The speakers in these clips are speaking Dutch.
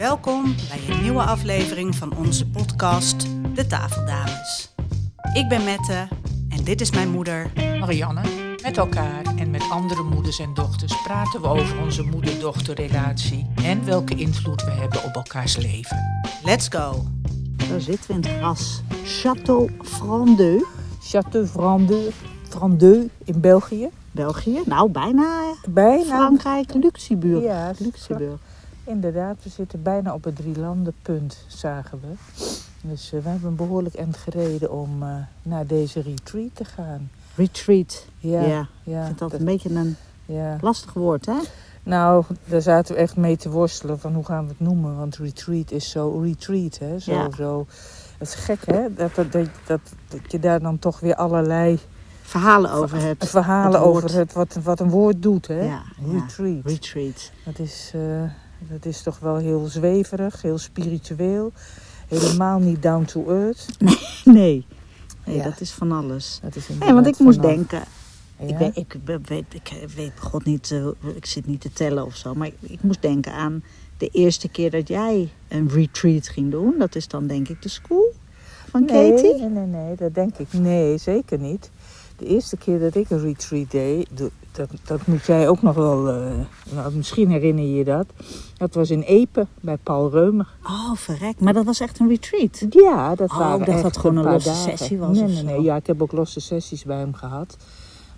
Welkom bij een nieuwe aflevering van onze podcast De Tafeldames. Ik ben Mette en dit is mijn moeder. Marianne. Met elkaar en met andere moeders en dochters praten we over onze moeder-dochterrelatie en welke invloed we hebben op elkaars leven. Let's go! Daar zitten we in het gras. Château Frandeux, Château Frandeux, Frandeux in België. België. Nou, bijna Bijna. Frankrijk, Luxemburg. Ja, Luxemburg. Inderdaad, we zitten bijna op het drielandenpunt, zagen we. Dus eh, we hebben een behoorlijk eind gereden om eh, naar deze retreat te gaan. Retreat. Ja, Ja, ja, Ik vind dat dat- een beetje een ja. lastig woord, hè? Nou, daar zaten we echt mee te worstelen van hoe gaan we het noemen. Want retreat is zo retreat, hè. Zo, Ja. zo. Het is gek, hè? Dat, dat, dat, dat, je daar dan toch weer allerlei Verhalen over het. verhalen het over het, wat, wat een woord doet, hè. Ja, ja. Retreat. Retreat. Dat is, eh, dat is toch wel heel zweverig, heel spiritueel. Helemaal niet down to earth. Nee. Nee, Ja. dat is van alles. Dat is Nee, want ik moest alles. denken. Ja? Ik, weet, ik, weet, ik weet god niet, eh, ik zit niet te tellen of zo. Maar ik, ik moest denken aan de eerste keer dat jij een retreat ging doen. Dat is dan denk ik de school van nee, Katie. Nee, nee, nee, dat denk ik. Nee, zeker niet. De eerste keer dat ik een retreat deed, dat, dat moet jij ook nog wel, eh, nou, misschien herinner je je dat. Dat was in Epe bij Paul Reumer. Oh, verrek. Maar dat was echt een retreat. Ja, dat Oh, waren ik dacht echt dat gewoon een paar losse dagen. sessie was Nee, of nee, nee. Ja, ik heb ook losse sessies bij hem gehad.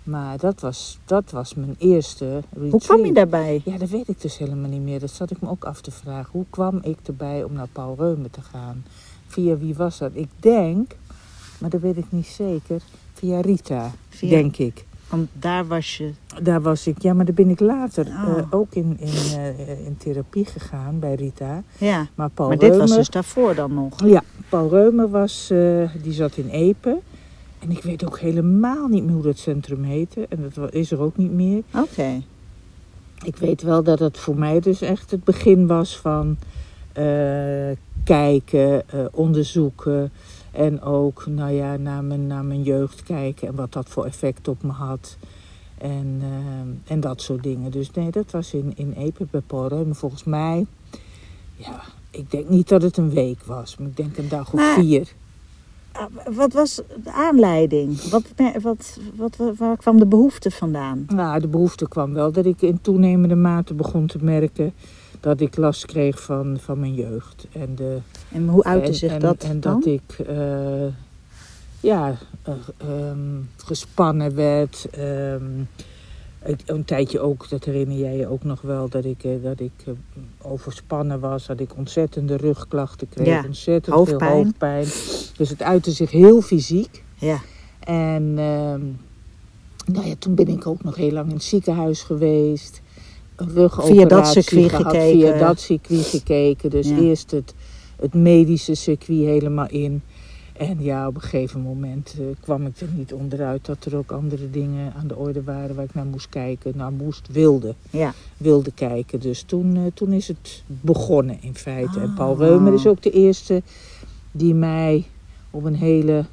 Maar dat was, dat was mijn eerste retreat. Hoe kwam je daarbij? Ja, dat weet ik dus helemaal niet meer. Dat zat ik me ook af te vragen. Hoe kwam ik erbij om naar Paul Reumer te gaan? Via wie was dat? Ik denk, maar dat weet ik niet zeker, via Rita, Via- denk ik. Want daar was je. Daar was ik, ja, maar daar ben ik later Oh. eh, ook in, in, eh, in therapie gegaan bij Rita. Ja. Maar Paul maar dit was dus daarvoor dan nog. ja, Paul Reumer was, eh, die zat in Epe. En ik weet ook helemaal niet meer hoe dat centrum heette. En dat is er ook niet meer. Oké. Ik weet wel dat het voor mij dus echt het begin was van kijken, onderzoeken. En ook nou ja, naar, mijn, naar mijn jeugd kijken en wat dat voor effect op me had. En, eh, en dat soort dingen. Dus nee, dat was in, in Epe bij Paul Reumer. Volgens mij, ja, ik denk niet dat het een week was. Maar ik denk een dag of Maar- vier. Ah, Wat was de aanleiding? Wat, wat, wat- waar kwam de behoefte vandaan? Nou, de behoefte kwam wel dat ik in toenemende mate begon te merken dat ik last kreeg van, van mijn jeugd. En, de, En hoe uitte en, zich en, dat En dan? dat ik eh, ja, eh, ehm, gespannen werd. ehm, een tijdje ook, dat herinner jij je ook nog wel, dat ik, eh, dat ik overspannen was. Dat ik ontzettende rugklachten kreeg, Ja, ontzettend hoofdpijn. veel hoofdpijn. Dus het uitte zich heel fysiek. Ja. En ehm, nou ja, toen ben ik ook nog heel lang in het ziekenhuis geweest. Rugoperatie Via dat circuit gehad, gekeken. Via dat circuit gekeken. Dus Ja. eerst het, het medische circuit helemaal in. En ja, op een gegeven moment eh, kwam ik er niet onderuit dat er ook andere dingen aan de orde waren waar ik naar moest kijken. Naar moest, wilde, Ja. wilde kijken. Dus toen, eh, toen is het begonnen in feite. En Paul Ah. Reumer is ook de eerste die mij op een hele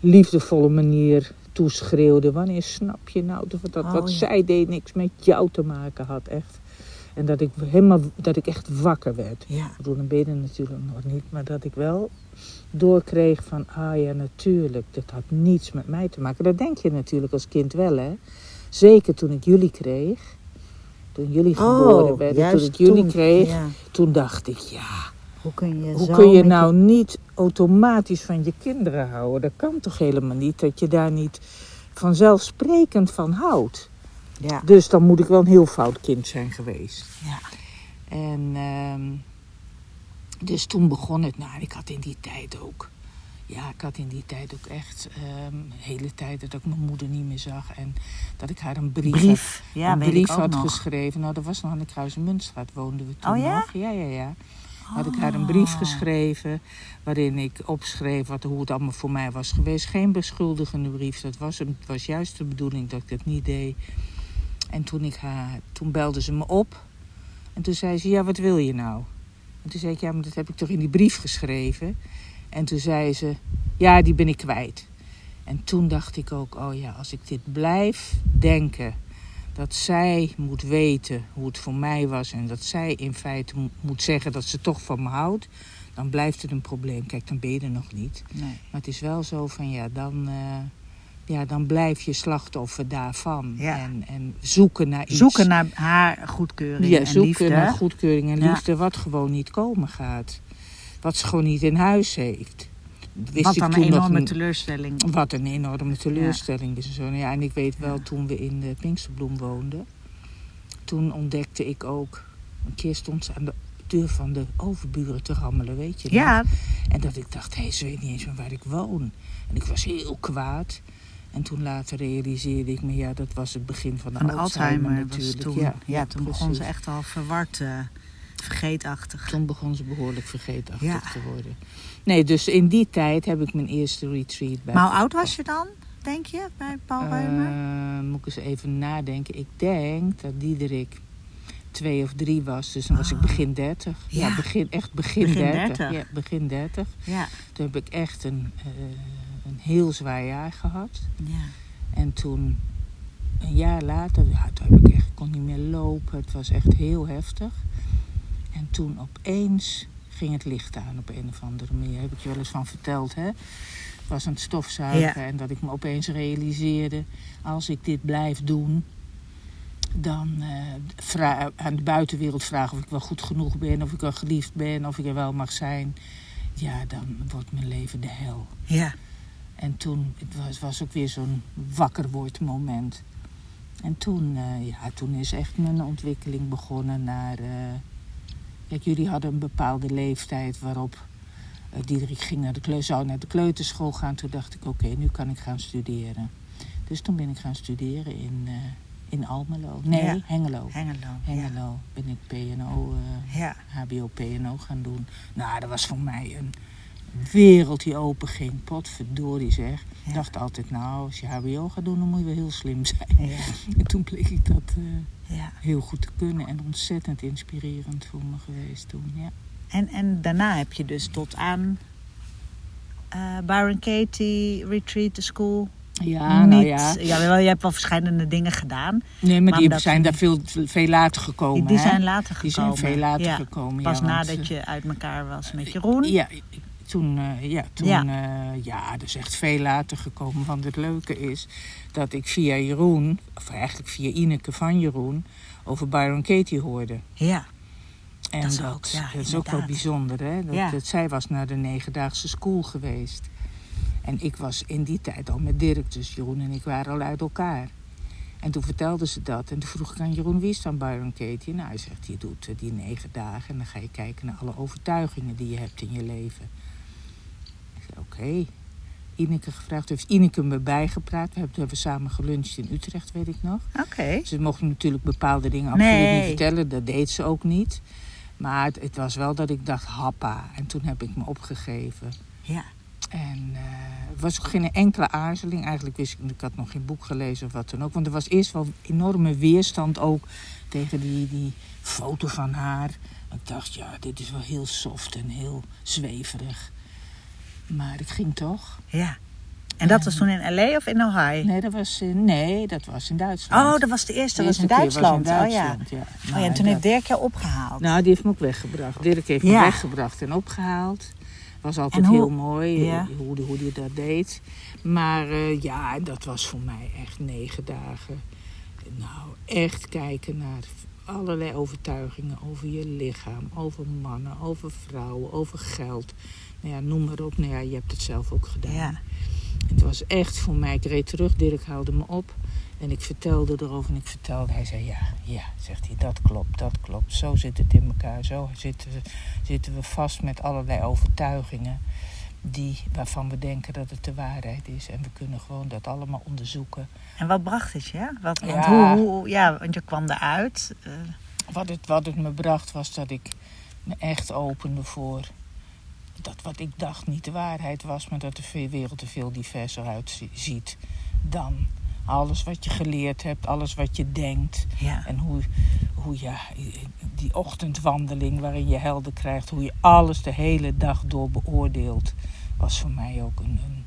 liefdevolle manier toeschreeuwde. Wanneer snap je nou dat, dat Oh, wat ja. zij deed niks met jou te maken had, echt. En dat ik, helemaal, dat ik echt wakker werd. Ja. Ik bedoel, dan ben je natuurlijk nog niet, maar dat ik wel doorkreeg van, ah ja, natuurlijk, dat had niets met mij te maken. Dat denk je natuurlijk als kind wel, hè. Zeker toen ik jullie kreeg, toen jullie geboren werden, toen Oh, ik jullie toen. kreeg, Ja. toen dacht ik, ja, Hoe kun je, hoe kun je nou niet automatisch van je kinderen houden? Dat kan toch helemaal niet, dat je daar niet vanzelfsprekend van houdt. Ja. Dus dan moet ik wel een heel fout kind zijn geweest. Ja. En ehm, dus toen begon het. Nou, ik had in die tijd ook. Ja, ik had in die tijd ook echt ehm hele tijd dat ik mijn moeder niet meer zag. En dat ik haar een brief, Brief. had, Ja, een brief had nog. geschreven. Nou, dat was nog aan de woonden we toen Oh ja? nog. Ja, ja, ja. Had ik haar een brief geschreven waarin ik opschreef wat, hoe het allemaal voor mij was geweest. Geen beschuldigende brief. Dat was, het was juist de bedoeling dat ik dat niet deed. En toen, ik haar, toen belde ze me op. En toen zei ze, ja, wat wil je nou? En toen zei ik, ja, maar dat heb ik toch in die brief geschreven? En toen zei ze, ja, die ben ik kwijt. En toen dacht ik ook, oh ja, als ik dit blijf denken, dat zij moet weten hoe het voor mij was en dat zij in feite mo- moet zeggen dat ze toch van me houdt, dan blijft het een probleem. Kijk, dan ben je er nog niet. Nee. Maar het is wel zo van ja, dan, eh, ja, dan blijf je slachtoffer daarvan. Ja. En, en zoeken naar iets. Zoeken naar haar goedkeuring ja, en zoeken liefde. naar goedkeuring en Ja. liefde, wat gewoon niet komen gaat. Wat ze gewoon niet in huis heeft. Wist Wat ik een toen enorme teleurstelling. wat een enorme teleurstelling is. en Zo. Nou Ja, en ik weet wel, toen we in de Pinksterbloem woonden, toen ontdekte ik ook, een keer stond ze aan de deur van de overburen te rammelen, weet je nog? Ja, En dat ik dacht, hé, hey, ze weet niet eens meer waar ik woon. En ik was heel kwaad. En toen later realiseerde ik me, ja, dat was het begin van de, van Alzheimer, Alzheimer natuurlijk. toen. Ja, Ja, toen begon ze echt al verward, eh, vergeetachtig. Toen begon ze behoorlijk vergeetachtig Ja. te worden. Nee, dus in die tijd heb ik mijn eerste retreat bij. Maar hoe oud was je dan, denk je, bij Paul Reumer? Eh, moet ik eens even nadenken. Ik denk dat Diederik twee of drie was. Dus dan was ik Oh. begin dertig. Ja, Ja. begin, echt begin, Begin dertig. 30. Ja, begin dertig. Ja, Toen heb ik echt een, eh, een heel zwaar jaar gehad. ja. En toen, een jaar later, ja, toen heb ik echt, ik kon niet meer lopen. Het was echt heel heftig. En toen opeens ging het licht aan op een of andere manier. Heb ik je wel eens van verteld, hè? Ik was aan het stofzuigen en dat ik me opeens realiseerde... als ik dit blijf doen, dan eh, aan de buitenwereld vragen of ik wel goed genoeg ben... of ik wel geliefd ben, of ik er wel mag zijn. Ja, dan wordt mijn leven de hel. ja. En toen het was, was ook weer zo'n wakker wordt moment. En toen, eh, ja, toen is echt mijn ontwikkeling begonnen naar... eh, kijk, jullie hadden een bepaalde leeftijd waarop... eh Diederik ging naar de, zou naar de kleuterschool gaan. Toen dacht ik, oké, nu kan ik gaan studeren. Dus toen ben ik gaan studeren in, eh, in Almelo. Nee, Ja. Hengelo. Hengelo. Hengelo ben ik PNO, eh, Ja. HBO PNO gaan doen. Nou, dat was voor mij een wereld die open ging. Potverdorie zeg. Ja. Ik dacht altijd, nou, als je HBO gaat doen, dan moet je wel heel slim zijn. Ja. En toen bleek ik dat eh, ja. heel goed te kunnen. En ontzettend inspirerend voor me geweest toen, ja. En, en daarna heb je dus tot aan eh Byron Katie, Retreat, the School. Ja, nou ja. ja wel, je hebt wel verschillende dingen gedaan. Nee, maar Maar die zijn daar veel, veel later gekomen. Die, die zijn later Die gekomen. zijn veel later Ja, gekomen. Pas ja, nadat eh, je uit elkaar was met Jeroen. Ja, ik- toen, eh, ja, toen Ja. ja. ja, dat is echt veel later gekomen. Want het leuke is dat ik via Jeroen, of eigenlijk via Ineke van Jeroen, over Byron Katie hoorde. Ja. En Dat dat, is ook, ja, dat is ook wel bijzonder, hè? Dat, Ja. dat zij was naar de negendaagse school geweest. En ik was in die tijd al met Dirk, dus Jeroen en ik waren al uit elkaar. En toen vertelde ze dat. En toen vroeg ik aan Jeroen, wie is dan Byron Katie? Nou, hij zegt, je doet eh, die negen dagen en dan ga je kijken naar alle overtuigingen die je hebt in je leven. Oké. Ineke gevraagd, heeft Ineke me bijgepraat. We hebben, samen geluncht in Utrecht, weet ik nog. Oké. Ze mocht natuurlijk bepaalde dingen absoluut Nee. niet vertellen. Dat deed ze ook niet. Maar het, het was wel dat ik dacht, happa. En toen heb ik me opgegeven. Ja. En er was ook geen enkele aarzeling. Eigenlijk wist ik, ik had nog geen boek gelezen of wat dan ook. Want er was eerst wel enorme weerstand ook tegen die, die foto van haar. Ik dacht, ja, dit is wel heel soft en heel zweverig. Maar ik ging toch. Ja. En dat was toen in L.A. of in Ohio? Nee, dat was, in- nee, dat was in Duitsland. Oh, dat was de eerste. De Dat was in Duitsland. Was in Oh ja. Duitsland, ja. Oh ja, Nou, en toen dat- heeft Dirk jou opgehaald. Nou, die heeft me ook weggebracht. Dirk heeft me weggebracht en opgehaald. Was altijd hoe- heel mooi Ja. eh, hoe, die- hoe die dat deed. Maar eh, ja, dat was voor mij echt negen dagen. Nou, echt kijken naar allerlei overtuigingen over je lichaam, over mannen, over vrouwen, over geld. Nou ja, noem maar op. Nou ja, je hebt het zelf ook gedaan. Ja. Het was echt voor mij. Ik reed terug, Dirk haalde me op. En ik vertelde erover en ik vertelde. Hij zei, ja, ja, zegt hij, dat klopt, dat klopt. Zo zit het in elkaar. Zo zitten we, zitten we vast met allerlei overtuigingen. Die, waarvan we denken dat het de waarheid is. En we kunnen gewoon dat allemaal onderzoeken. En wat bracht het je? Wat, want, Ja. hoe, hoe, ja, want je kwam eruit. eh, Wat het, wat het me bracht was dat ik me echt opende voor dat wat ik dacht niet de waarheid was, maar dat de wereld er veel diverser uitziet dan alles wat je geleerd hebt, alles wat je denkt. ja. En hoe, hoe ja, die ochtendwandeling waarin je helder krijgt, hoe je alles de hele dag door beoordeelt, was voor mij ook een, een,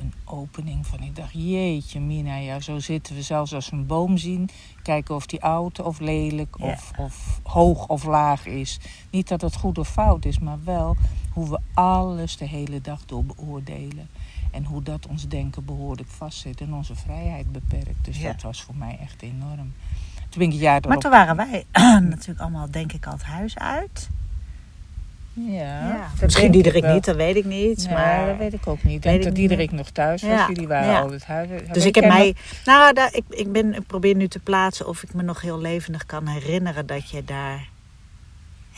een opening van. Ik dacht, jeetje, Mina, ja, zo zitten we zelfs als we een boom zien. Kijken of die oud of lelijk Ja. of, of hoog of laag is. Niet dat het goed of fout is, maar wel hoe we alles de hele dag door beoordelen. En hoe dat ons denken behoorlijk vastzit en onze vrijheid beperkt. Dus Ja. dat was voor mij echt enorm. Toen ben ik jaar Maar toen waren wij natuurlijk allemaal, denk ik, al het huis uit. Ja, dat Misschien Diederik niet, dat weet ik niet. Maar dat weet ik ook niet. Ik weet denk ik dat. Diederik nog thuis was. Ja, Jullie waren ja. al het huis. Dus ik heb mij. Nou, daar, ik, ik, ben, ik probeer nu te plaatsen of ik me nog heel levendig kan herinneren dat je daar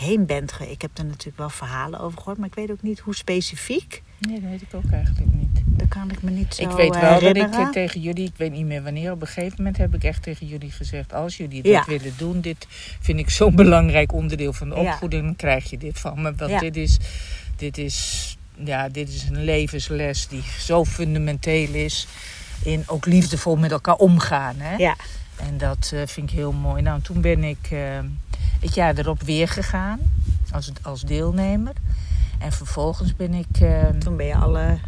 heen bent. ge- Ik heb er natuurlijk wel verhalen over gehoord, maar ik weet ook niet hoe specifiek. Nee, dat weet ik ook eigenlijk niet. Dat kan ik me niet zo ik weet eh, wel dat ik eh, tegen jullie, ik weet niet meer wanneer, op een gegeven moment heb ik echt tegen jullie gezegd: als jullie dat Ja. willen doen, dit vind ik zo'n belangrijk onderdeel van de opvoeding, dan krijg je dit van me. Want Ja. dit is, dit is, ja, dit is een levensles die zo fundamenteel is in ook liefdevol met elkaar omgaan. Hè? Ja, En dat eh, vind ik heel mooi. Nou, toen ben ik het jaar erop weer gegaan als, als deelnemer. En vervolgens ben ik, eh, toen ben je alle.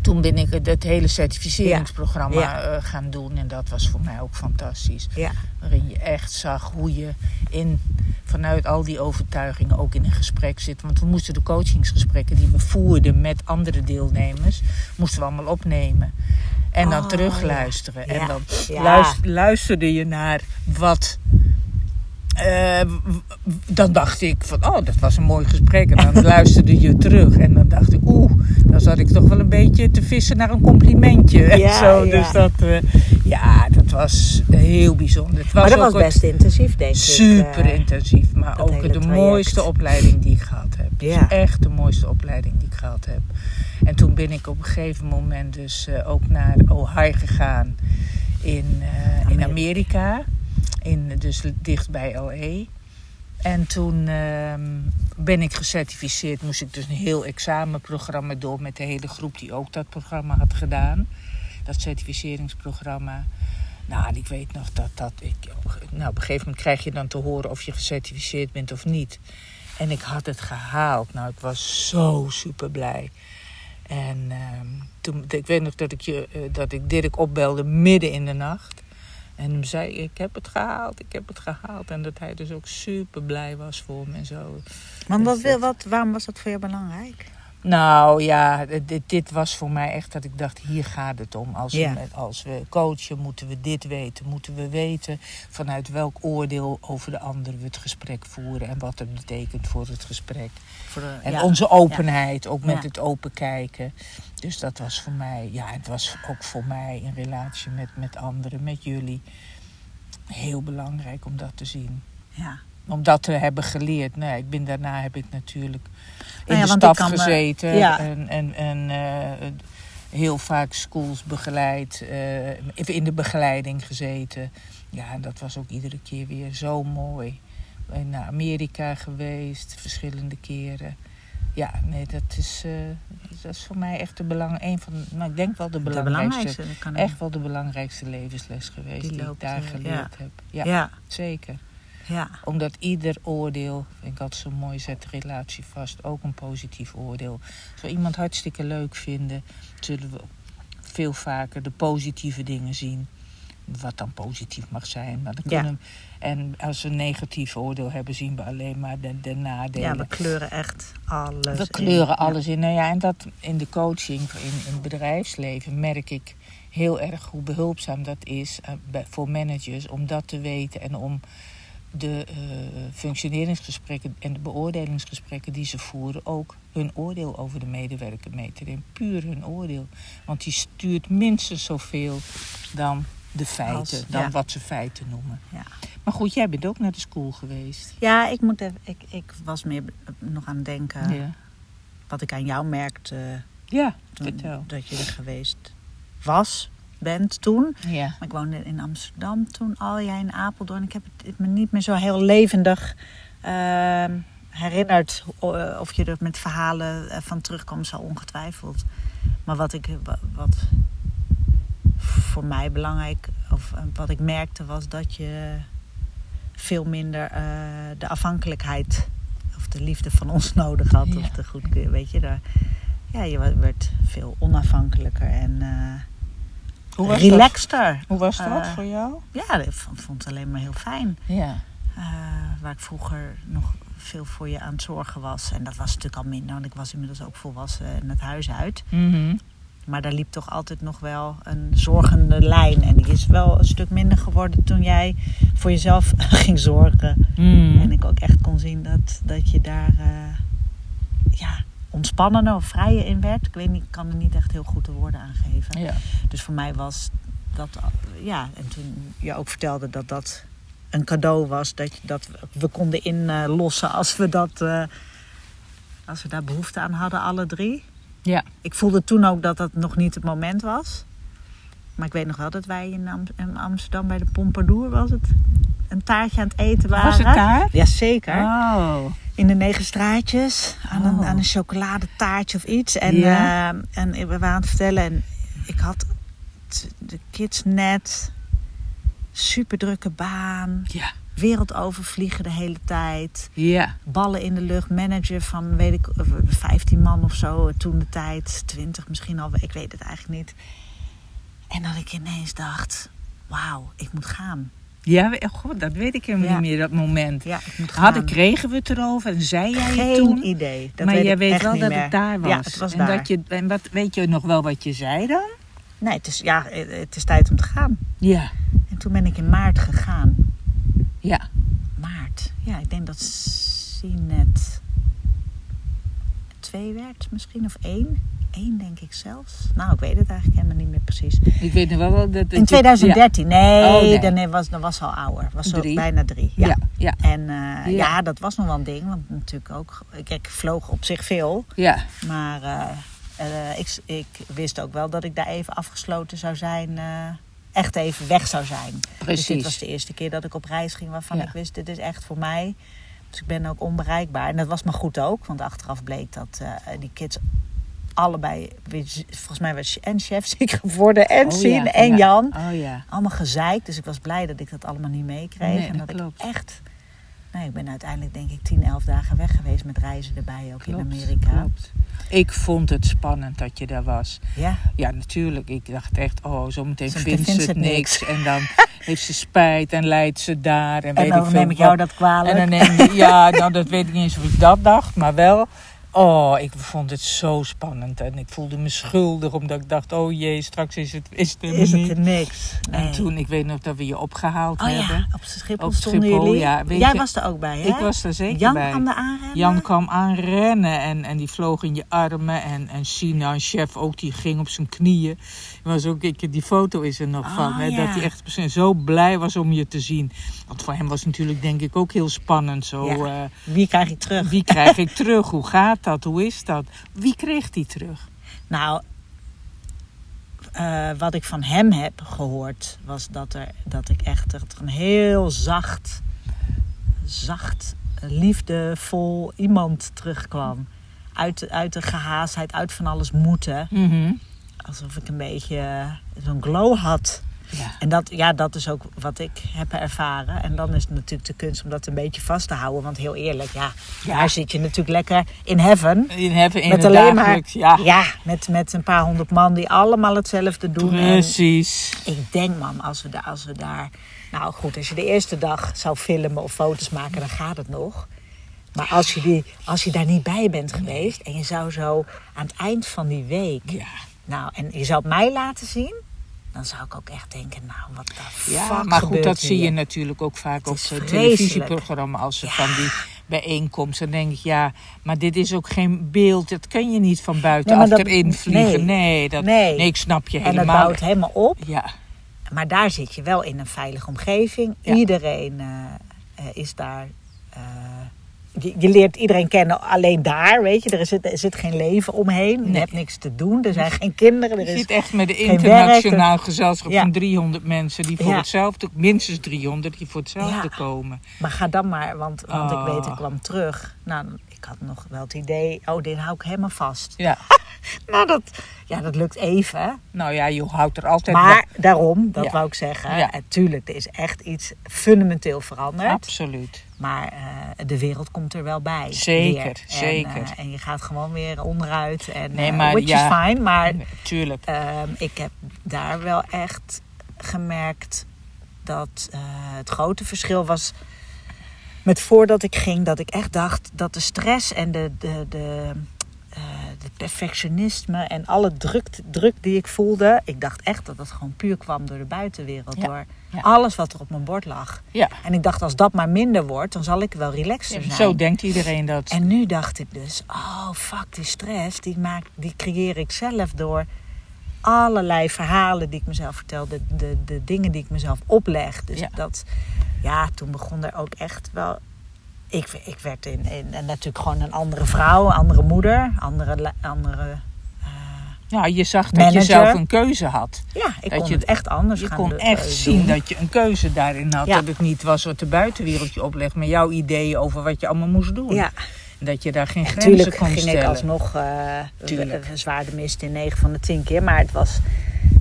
toen ben ik het, hele certificeringsprogramma Ja. eh, gaan doen. En dat was voor mij ook fantastisch. Ja, Waarin je echt zag hoe je in, vanuit al die overtuigingen ook in een gesprek zit. Want we moesten de coachingsgesprekken die we voerden met andere deelnemers, moesten we allemaal opnemen. En dan Oh, terugluisteren. ja. En dan luisterde je naar wat. W- dan dacht ik van, oh, dat was een mooi gesprek. En dan luisterde je terug. En dan dacht ik, oeh, dan zat ik toch wel een beetje te vissen naar een complimentje. en Ja, zo. ja. Dus dat, eh, ja, dat was heel bijzonder. Het was maar dat ook was best intensief, denk ik. super eh. intensief. Maar ook de traject. mooiste opleiding die ik gehad heb. Dus Ja. echt de mooiste opleiding die ik gehad heb. En toen ben ik op een gegeven moment dus ook naar Ohio gegaan in, in Amerika. In, dus dicht bij LA. En toen ehm, ben ik gecertificeerd. Moest ik dus een heel examenprogramma door met de hele groep die ook dat programma had gedaan. Dat certificeringsprogramma. Nou, ik weet nog dat dat. Ik, nou, op een gegeven moment krijg je dan te horen of je gecertificeerd bent of niet. En ik had het gehaald. Nou, ik was zo super blij. En ehm, toen, ik weet nog dat ik, je, eh, dat ik Dirk opbelde midden in de nacht. En hem zei, ik heb het gehaald, ik heb het gehaald. En dat hij dus ook super blij was voor me en zo. Wat, Dus wil- dat- wat, waarom was dat voor jou belangrijk? Nou ja, dit, dit was voor mij echt dat ik dacht, hier gaat het om. Als, Ja. we, als we coachen, moeten we dit weten. Moeten we weten vanuit welk oordeel over de ander we het gesprek voeren. En wat het betekent voor het gesprek. Voor de, En ja. onze openheid, ook met het open kijken. Dus dat was voor mij, ja, het was ook voor mij in relatie met, met anderen, met jullie, heel belangrijk om dat te zien. Ja. Om dat te hebben geleerd. Nee, ik ben, daarna heb ik natuurlijk Nou ja, de me- gezeten. ja. En, en, en eh, heel vaak schools begeleid. even in de begeleiding gezeten. Ja, en dat was ook iedere keer weer zo mooi. Naar Amerika geweest, verschillende keren. Ja, nee, dat is, eh, dat is voor mij echt de belang, een van, nou, ik denk wel de De belangrijkste, echt wel de belangrijkste levensles geweest Die die, loopt, ik daar geleerd heb. Ja, ja. zeker ja. omdat ieder oordeel, vind ik altijd zo mooi, zet de relatie vast. Ook een positief oordeel. Als we iemand hartstikke leuk vinden, zullen we veel vaker de positieve dingen zien. Wat dan positief mag zijn. Maar dan Ja. kunnen, en als we een negatief oordeel hebben, zien we alleen maar de, de nadelen. ja, we kleuren echt alles. We in. kleuren Ja. alles in. Nou ja, en dat in de coaching, in, in het bedrijfsleven, merk ik heel erg hoe behulpzaam dat is eh, voor managers om dat te weten en om de eh, functioneringsgesprekken en de beoordelingsgesprekken die ze voeren ook hun oordeel over de medewerker mee te nemen. Puur hun oordeel. Want die stuurt minstens zoveel dan de feiten, Als- dan ja. wat ze feiten noemen. Ja. Maar goed, jij bent ook naar de school geweest. Ja, ik, moet even, ik, ik was meer nog aan het denken. ja. Wat ik aan jou merkte ja, toen, vertel. dat je er geweest was, bent toen. Ja. Maar ik woonde in Amsterdam toen al, jij in Apeldoorn. Ik heb het, me niet meer zo heel levendig ehm, herinnerd. O- Of je er met verhalen eh, van terugkomt, zal ongetwijfeld. Maar wat, ik, wa- wat voor mij belangrijk, of eh, wat ik merkte, was dat je veel minder eh, de afhankelijkheid of de liefde van ons nodig had. Ja. Of de goedkeur, weet je. Daar, ja, je werd veel onafhankelijker en eh Hoe relaxter. dat? Hoe was dat Eh, voor jou? Ja, ik vond, vond het alleen maar heel fijn. Ja. Eh, waar ik vroeger nog veel voor je aan het zorgen was. En dat was natuurlijk al minder, want ik was inmiddels ook volwassen en het huis uit. Mhm. Maar daar liep toch altijd nog wel een zorgende lijn. En die is wel een stuk minder geworden toen jij voor jezelf ging zorgen. Mhm. En ik ook echt kon zien dat, dat je daar eh, ja, ontspannender of vrijer in werd. Ik weet niet, ik kan er niet echt heel goed de woorden aan geven. Ja. Dus voor mij was dat, ja, en toen je ook vertelde dat dat een cadeau was, dat, je, dat we, we konden inlossen als we dat, eh, als we daar behoefte aan hadden, alle drie. Ja. Ik voelde toen ook dat dat nog niet het moment was. Maar ik weet nog wel dat wij in Amsterdam bij de Pompadour was het een taartje aan het eten waren. Was het? Jazeker. Oh. In de negen straatjes. Aan, een, Oh. aan een chocoladetaartje of iets. En, Ja. eh, en we waren aan het vertellen. En ik had de kids net. Super drukke baan. Ja. Wereld overvliegen de hele tijd. Ja. Ballen in de lucht. Manager van, weet ik, eh, 15 man of zo. Toen de tijd. 20 misschien al. Ik weet het eigenlijk niet. En dat ik ineens dacht. Wauw, ik moet gaan. Ja, we- god, dat weet ik helemaal Ja. niet meer, dat moment. Ja. Hadden, kregen we het erover en zei jij Geen het toen? idee. Dat maar weet jij weet wel dat meer. het daar was. Ja, het was en daar. Dat je, en wat, weet je nog wel wat je zei dan? Nee, het is, ja, het is tijd om te gaan. Ja. En toen ben ik in maart gegaan. Ja. Maart. Ja, ik denk dat Sinet twee werd misschien, of één. Eén denk ik zelfs. Nou, ik weet het eigenlijk helemaal niet meer precies. Ik weet nog wel dat... dat In je- 2013. Nee, Oh, nee. Dan was, dan was al ouder. Was zo Drie. bijna drie. Ja. Ja. Ja. En eh, Ja. ja. dat was nog wel een ding. Want natuurlijk ook... Ik, ik vloog op zich veel. Ja. Maar eh, eh, ik, ik wist ook wel dat ik daar even afgesloten zou zijn. echt even weg zou zijn. Dus Precies. dit was de eerste keer dat ik op reis ging waarvan Ja. ik wist, dit is echt voor mij. Dus ik ben ook onbereikbaar. En dat was maar goed ook, want achteraf bleek dat die kids allebei, volgens mij was en chef ziek geworden en Oh, Sien ja, en ja. Jan. Oh ja. Allemaal gezeikt, dus ik was blij dat ik dat allemaal niet meekreeg. Nee, en dat klopt. ik echt, nee, ik ben uiteindelijk denk ik 10, 11 dagen weg geweest met reizen erbij, ook Klopt, in Amerika. klopt. Ik vond het spannend dat je daar was. Ja, Ja, natuurlijk. Ik dacht echt, oh, zometeen Zometeen vindt ze het niks. En dan heeft ze spijt en lijdt ze daar. En, weet en dan ik veel neem ik wat. jou dat kwalijk. En dan neem ja, nou dat weet ik niet eens of ik dat dacht, maar wel. Oh, ik vond het zo spannend. En ik voelde me schuldig, omdat ik dacht, oh jee, straks is het, is het is het er niks. En toen, ik weet nog dat we je opgehaald Oh hebben. ja, op Schiphol Op stonden Schiphol, jullie. ja. Jij je- was er ook bij, hè? Ik was er zeker Jan bij. kwam er aanrennen? Jan kwam aanrennen en, en die vloog in je armen. En, en Sina, een chef, ook, die ging op zijn knieën. Was ook, ik, die foto is er nog Oh, van. Hè, ja. Dat hij echt zo blij was om je te zien. Want voor hem was natuurlijk denk ik ook heel spannend. Zo, Ja. eh, Wie krijg ik terug? wie krijg ik terug? Hoe gaat dat? Hoe is dat? Wie kreeg die terug? Nou, eh, wat ik van hem heb gehoord, was dat, er, dat ik echt dat een heel zacht, zacht, liefdevol iemand terugkwam. Uit, de- uit de gehaastheid, uit van alles moeten. Alsof ik een beetje zo'n glow had. Ja. En dat, ja, dat is ook wat ik heb ervaren. En dan is het natuurlijk de kunst om dat een beetje vast te houden. Want heel eerlijk, ja, Ja. daar zit je natuurlijk lekker in heaven. In, hebben in Met alleen maar, ja. ja, met, met een paar honderd man die allemaal hetzelfde doen. En Precies. ik denk, man, als we, daar, als we daar... Nou goed, als je de eerste dag zou filmen of foto's maken, dan gaat het nog. Maar als je, die, als je daar niet bij bent geweest en je zou zo aan het eind van die week... Ja. Nou, en je zou het mij laten zien, dan zou ik ook echt denken, nou, wat de Ja, maar goed, dat zie je natuurlijk ook vaak op eh, televisieprogramma's als ze Ja. van die bijeenkomsten. Dan denk ik, ja, maar dit is ook geen beeld. Dat kun je niet van Nee, buitenaf maar dat- erin vliegen. nee. Nee, dat, Nee. nee. ik snap je En het helemaal. bouwt helemaal op. Ja, Maar daar zit je wel in een veilige omgeving. Ja. Iedereen eh, eh, is daar. Je, je leert iedereen kennen alleen daar, weet je. Er zit, er zit geen leven omheen. Je hebt niks te doen. Er zijn geen kinderen. je Er is, zit echt met een internationaal gezelschap Ja. van 300 mensen die voor Ja. hetzelfde, minstens 300 die voor hetzelfde Ja. komen. Maar ga dan maar, want, want ik weet, ik Oh. kwam terug. Nou, ik had nog wel het idee, oh, dit hou ik helemaal vast. Ja, Nou, dat, ja, dat lukt even. nou ja, je houdt er altijd Maar daarom, dat wou ik zeggen. En tuurlijk, er is echt iets fundamenteel veranderd. Absoluut. Maar eh, de wereld komt er wel bij. Zeker. En, zeker. eh, en je gaat gewoon weer onderuit. En, Nee, eh, maar which ja. is fine. Maar Tuurlijk. Ehm, ik heb daar wel echt gemerkt dat het grote verschil was met voordat ik ging. Dat ik echt dacht dat de stress en de, de, de, de perfectionisme en alle druk, druk die ik voelde. Ik dacht echt dat dat gewoon puur kwam door de buitenwereld. Ja, Door ja. alles wat er op mijn bord lag. Ja. En ik dacht als dat maar minder wordt, dan zal ik wel relaxer zijn. Zo denkt iedereen dat. En nu dacht ik dus, oh fuck, die stress, die, maak, die creëer ik zelf door allerlei verhalen die ik mezelf vertel, de, de, de dingen die ik mezelf opleg. Dus Ja. dat, ja, toen begon er ook echt wel. Ik, ik werd in, in, en natuurlijk gewoon een andere vrouw, een andere moeder, andere, andere Ja, je zag dat Manager. je zelf een keuze had. ja, ik Dat kon je- het echt anders Je gaan kon echt eh, zien dat je een keuze daarin had. Ja. Dat het niet was wat de buitenwereld je oplegt, maar jouw ideeën over wat je allemaal moest doen. Ja, En dat je daar geen grenzen Natuurlijk kon ging stellen. ik alsnog eh Tuurlijk. w- zwaar de mist in 9 van de 10 keer. Maar het, was,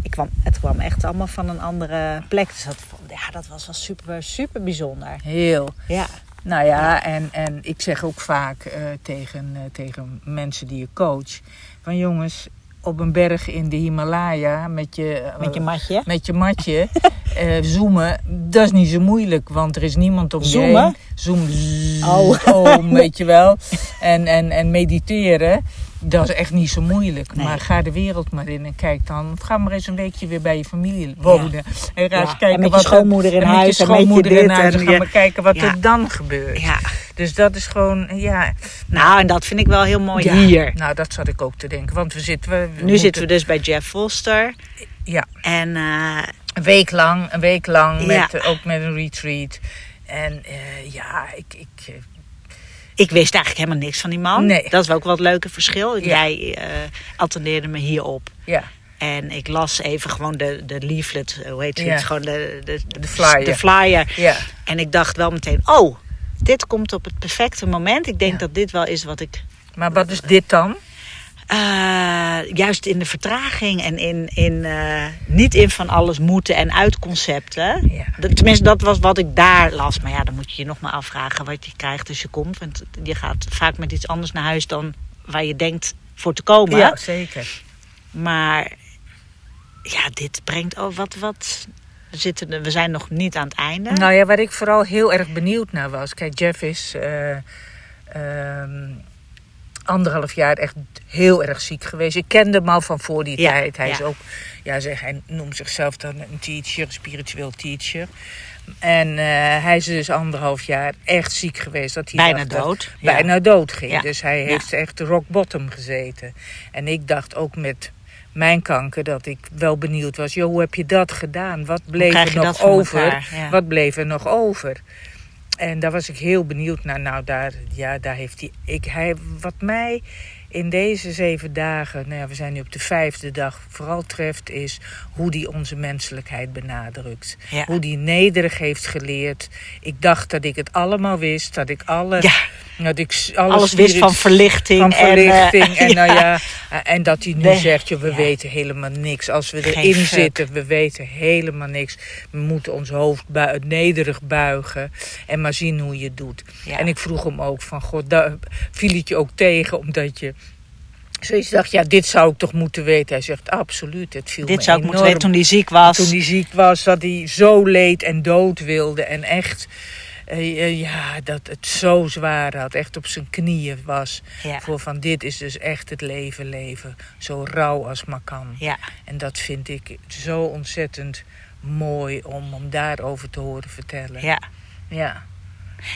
ik kwam, het kwam echt allemaal van een andere plek. Dus dat, ja, dat was wel super, super bijzonder. Heel. Ja, Nou ja, en, en ik zeg ook vaak eh, tegen, tegen mensen die je coach: van jongens, op een berg in de Himalaya met je, eh, met je matje. met je matje eh, zoomen, dat is niet zo moeilijk, want er is niemand om je Zoomen? heen. Zoom, zzz, Oh. weet je wel. En, en, en mediteren, dat is echt niet zo moeilijk. Nee. Maar ga de wereld maar in en kijk dan. Ga maar eens een weekje weer bij je familie wonen. En ga eens Ja, kijken en met je wat er- schoonmoeder in en huis, Met je en met je schoonmoeder in huis. en En ga je- maar kijken wat er dan gebeurt. Ja, Dus dat is gewoon, ja. nou en dat vind ik wel heel mooi ja. hier. Nou, dat zat ik ook te denken. Want we zitten... We, we Nu moeten- zitten we dus bij Jeff Foster. Ja. En eh, Een week lang, een week lang, met, Ja. ook met een retreat. En eh, ja, ik, ik, eh, ik wist eigenlijk helemaal niks van die man. Nee. Dat is ook wel het leuke verschil. Ja. Jij eh attendeerde me hierop. ja, En ik las even gewoon de, de leaflet, hoe heet het? Ja. Gewoon de, de, De flyer. De flyer. ja, En ik dacht wel meteen, oh, dit komt op het perfecte moment. Ik denk Ja. dat dit wel is wat ik... maar wat is dit dan? eh, juist in de vertraging en in, in eh, niet in van alles moeten en uit concepten. Ja. Tenminste, dat was wat ik daar las. Maar ja, dan moet je je nog maar afvragen wat je krijgt als je komt. Want je gaat vaak met iets anders naar huis dan waar je denkt voor te komen. Ja, zeker. Maar ja, dit brengt ook wat. wat we, zitten, we zijn nog niet aan het einde. Nou ja, waar ik vooral heel erg benieuwd naar was. Kijk, Jeff is eh, ehm, anderhalf jaar echt heel erg ziek geweest. Ik kende hem al van voor die Ja, tijd. Hij is ook, ja, zeg, hij noemt zichzelf dan een teacher, een spiritueel teacher. En eh, hij is dus anderhalf jaar echt ziek geweest. Dat hij Bijna dacht dat- dood, ja. Bijna dood ging. Dus hij heeft echt rock bottom gezeten. En ik dacht ook met mijn kanker dat ik wel benieuwd was. Joh, hoe heb je dat gedaan? Wat bleef er nog over? Ja. Wat bleef er nog over? En daar was ik heel benieuwd naar. Nou, daar, ja, daar heeft hij, ik, hij. Wat mij in deze zeven dagen, nou ja, we zijn nu op de vijfde dag, vooral treft, is hoe die onze menselijkheid benadrukt. Ja. Hoe die nederig heeft geleerd. Ik dacht dat ik het allemaal wist, dat ik alle. Ja. Dat ik s- alle Alles wist van verlichting. van verlichting. En, En, eh, nou ja, en dat hij nu Nee. zegt, joh, we Ja. weten helemaal niks. Als we Geen erin fuck. zitten, we weten helemaal niks. We moeten ons hoofd bui- nederig buigen en maar zien hoe je het doet. Ja. En ik vroeg hem ook van, god, daar viel het je ook tegen omdat je... Zoiets dacht, ja, dit zou ik toch moeten weten. Hij zegt, absoluut, het viel me Dit zou ik moeten weten toen hij ziek was. toen hij ziek was, dat hij zo leed en dood wilde. En echt, eh, eh, ja, dat het zo zwaar had. Echt op zijn knieën was. Ja. Voor van dit is dus echt het leven leven. Zo rauw als maar kan. Ja. En dat vind ik zo ontzettend mooi om, om daarover te horen vertellen. Ja. Ja.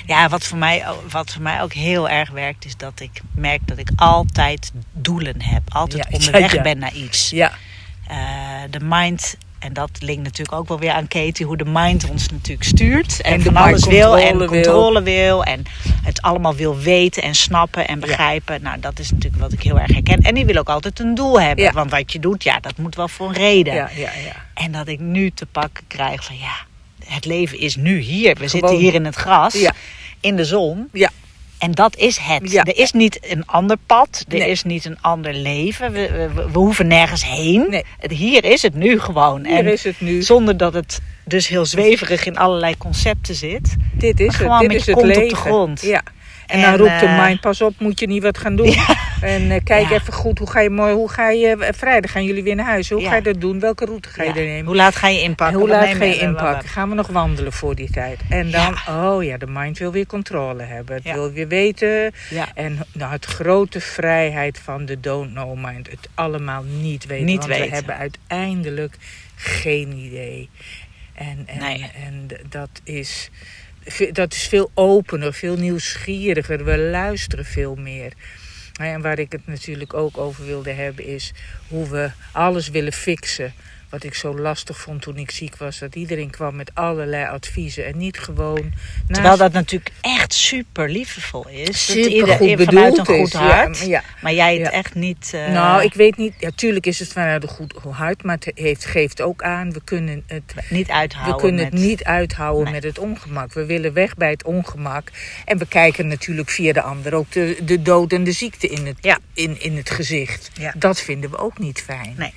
Ja, wat voor, mij, wat voor mij ook heel erg werkt, is dat ik merk dat ik altijd doelen heb. Altijd Ja, onderweg ja, ja. ben naar iets. Ja, Eh, de mind, en dat linkt natuurlijk ook wel weer aan Katie, hoe de mind ons natuurlijk stuurt. En, van alles wil en controle wil. En het allemaal wil weten en snappen en begrijpen. Nou, dat is natuurlijk wat ik heel erg herken. En die wil ook altijd een doel hebben. Ja. Want wat je doet, ja, dat moet wel voor een reden. ja, ja, ja. En dat ik nu te pakken krijg van ja, het leven is nu hier. We Gewoon. zitten hier in het gras, in de zon. Ja. En dat is het. Ja. Er is niet een ander pad. Er Nee. is niet een ander leven. We, we, we hoeven nergens heen. Nee. Hier is het nu gewoon. Hier en is het nu. Zonder dat het dus heel zweverig in allerlei concepten zit. Dit is het, dit met is je het kont op de leven. grond. Ja. En, En, dan roept de eh, mind, pas op, moet je niet wat gaan doen. En eh, kijk Ja. even goed, hoe ga je, mooi, hoe ga je eh, vrijdag gaan jullie weer naar huis? Hoe Ja. ga je dat doen? Welke route ga je er nemen? Hoe laat ga je inpakken? En hoe laat ga je inpakken? Gaan we nog wandelen voor die tijd? En dan, oh ja, de mind wil weer controle hebben. Het wil weer weten. En nou, het grote vrijheid van de don't know mind. Het allemaal niet weten. Niet want weten. we hebben uiteindelijk geen idee. En, en, Nee. en dat is, dat is veel opener, veel nieuwsgieriger. We luisteren veel meer. En waar ik het natuurlijk ook over wilde hebben is hoe we alles willen fixen. Wat ik zo lastig vond toen ik ziek was. Dat iedereen kwam met allerlei adviezen. En niet gewoon... Terwijl dat natuurlijk echt super liefdevol is. Supergoed iedereen bedoeld vanuit een goed is, hart. ja. Maar jij het Ja. echt niet... eh, Nou, ik weet niet. Ja, tuurlijk is het vanuit een goed hart. Maar het heeft, geeft ook aan, we kunnen het niet uithouden. We kunnen met- het niet uithouden Nee. met het ongemak. We willen weg bij het ongemak. En we kijken natuurlijk via de ander ook de, de dood en de ziekte in het, in, in het gezicht. Ja. Dat vinden we ook niet fijn. Nee.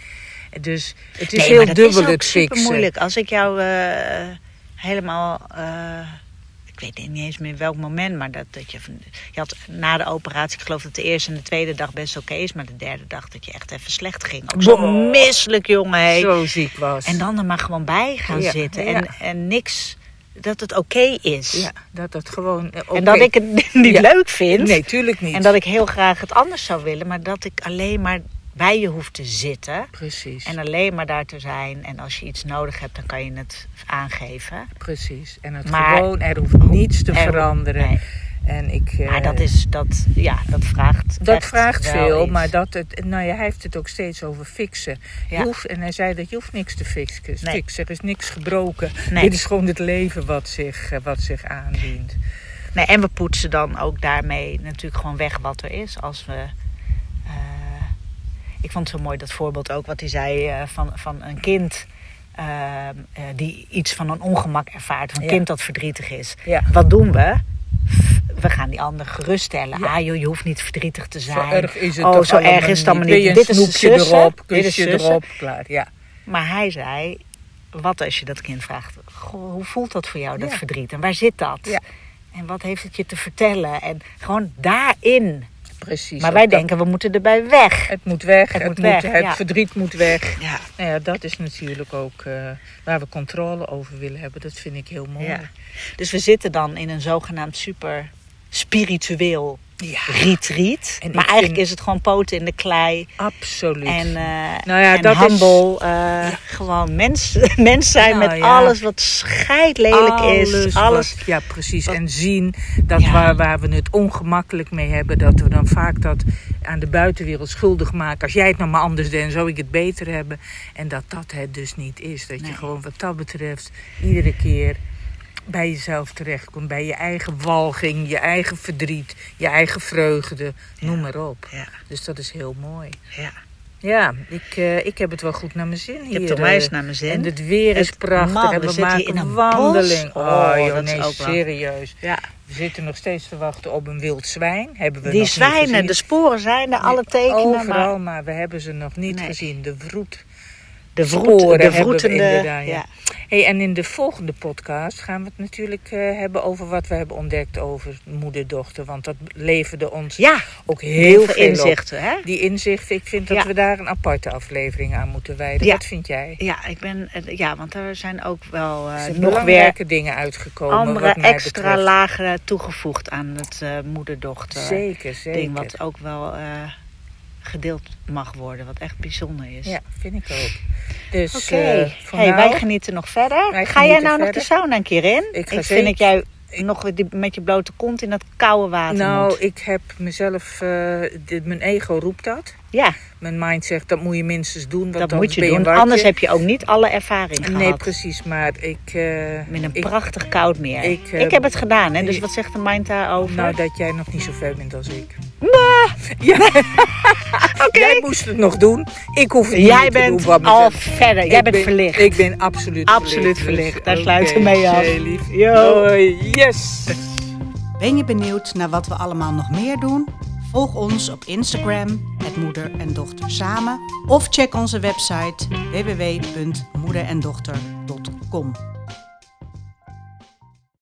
Dus het is Nee, heel maar dat dubbel is ook het super fixen. moeilijk. Als ik jou eh, helemaal... eh, ik weet niet eens meer welk moment, maar dat, dat je, je had na de operatie, ik geloof dat de eerste en de tweede dag best oké is, maar de derde dag dat je echt even slecht ging. Ook zo misselijk, jongen. hé. Zo ziek was. En dan er maar gewoon bij gaan Ja, zitten ja. en, en niks, dat het oké is. Ja, dat het gewoon... eh, En dat ik het niet Ja. leuk vind. Nee, tuurlijk niet. En dat ik heel graag het anders zou willen, maar dat ik alleen maar bij je hoef te zitten. Precies, En alleen maar daar te zijn. En als je iets nodig hebt, dan kan je het aangeven. precies. En het Maar- gewoon, er hoeft niets te Er- veranderen. Nee. En ik... eh, Maar dat is, dat, ja, dat vraagt Dat vraagt veel, iets. maar dat het, nou ja, hij heeft het ook steeds over fixen. Je hoeft, en hij zei dat je hoeft niks te fixen. Nee. fixen. Er is niks gebroken. Nee. Dit is gewoon het leven wat zich, eh, wat zich aandient. Nee, en we poetsen dan ook daarmee natuurlijk gewoon weg wat er is. Als we... ik vond het zo mooi dat voorbeeld ook wat hij zei eh, van, van een kind... eh, eh, die iets van een ongemak ervaart. Een Ja. kind dat verdrietig is. Ja. Wat doen we? We gaan die ander geruststellen. Ja. Ah joh, je hoeft niet verdrietig te zijn. Zo erg is het oh, zo erg is het allemaal je niet. een Dit is snoepje zussen, erop, kusje erop, klaar. Ja. Maar hij zei, wat als je dat kind vraagt... Goh, hoe voelt dat voor jou, dat verdriet? En waar zit dat? Ja. En wat heeft het je te vertellen? En gewoon daarin. Precies. Maar wij denken, we moeten erbij weg. Het moet weg, Het het, moet moet weg, het ja. verdriet moet weg. Ja. Nou ja, dat is natuurlijk ook eh, waar we controle over willen hebben. Dat vind ik heel mooi. Ja. Dus we zitten dan in een zogenaamd super spiritueel Ja, retreat. En maar eigenlijk vind- is het gewoon poten in de klei. absoluut. En, eh Nou ja, en dat is- humble. eh, Gewoon mens, mens zijn Nou met ja. alles wat scheidlelijk is. Alles. wat- ja, precies. wat- en zien dat waar, waar we het ongemakkelijk mee hebben, dat we dan vaak dat aan de buitenwereld schuldig maken. Als jij het nou maar anders deed, zou ik het beter hebben. En dat dat het dus niet is. Dat Nee. je gewoon wat dat betreft iedere keer bij jezelf terechtkomt. Bij je eigen walging, je eigen verdriet, je eigen vreugde. Noem maar op. Ja. Dus dat is heel mooi. Ja. Ja, ik, eh, ik heb het wel goed naar mijn zin hier. Je hebt het onwijs eh. naar mijn zin. En het weer is Het- prachtig. man, en we we, maken in een wandeling. bos. Oh, Oh, joh, nee, serieus. Ja. We zitten nog steeds te wachten op een wild zwijn. Hebben we Die nog niet zwijnen, de sporen zijn er, alle tekenen. Overal, Maar maar... we hebben ze nog niet Nee. gezien. De vroet. De, sporen vroet, de hebben we vroetende... ja. Hey, en in de volgende podcast gaan we het natuurlijk eh, hebben over wat we hebben ontdekt over moeder-dochter. Want dat leverde ons Ja, ook heel, heel veel inzichten. Hè? Die inzichten, ik vind dat Ja. we daar een aparte aflevering aan moeten wijden. Ja. Wat vind jij? Ja, ik ben, eh, ja, want er zijn ook wel Er zijn nog weer belangrijke dingen uitgekomen. andere wat mij extra betreft. lagen toegevoegd aan het eh moeder-dochter Zeker, zeker. ding. Wat ook wel gedeeld mag worden, wat echt bijzonder is. Ja, vind ik ook. Dus Oké, eh, hey, nou, wij genieten nog verder. Ga jij nou nog de sauna een keer in? Ik ga vind dat jij nog met je blote kont in dat koude water nou, moet. ik heb mezelf, eh, dit, mijn ego roept dat. Ja, Mijn mind zegt dat moet je minstens doen. Want dat moet je doen. Anders heb je ook niet alle ervaring gehad. Nee, precies. Maar ik. eh, Met een ik- prachtig koud meer. ik, Ik, eh, heb het gedaan, hè? Dus ik- wat zegt de mind daarover? Nou, dat jij nog niet zo ver bent als ik. Ja. Jij moest het nog doen. Ik hoef het niet Jij te bent doen van al mezelf. verder. Jij Ik bent ben- verlicht. Ik ben absoluut Absoluut verlicht. verlicht. Daar oké, sluiten we mee af. heel lief. Yo. Hoi, yes. Ben je benieuwd naar wat we allemaal nog meer doen? Volg ons op Instagram, het Moeder en Dochter Samen. Of check onze website www.moederendochter.com.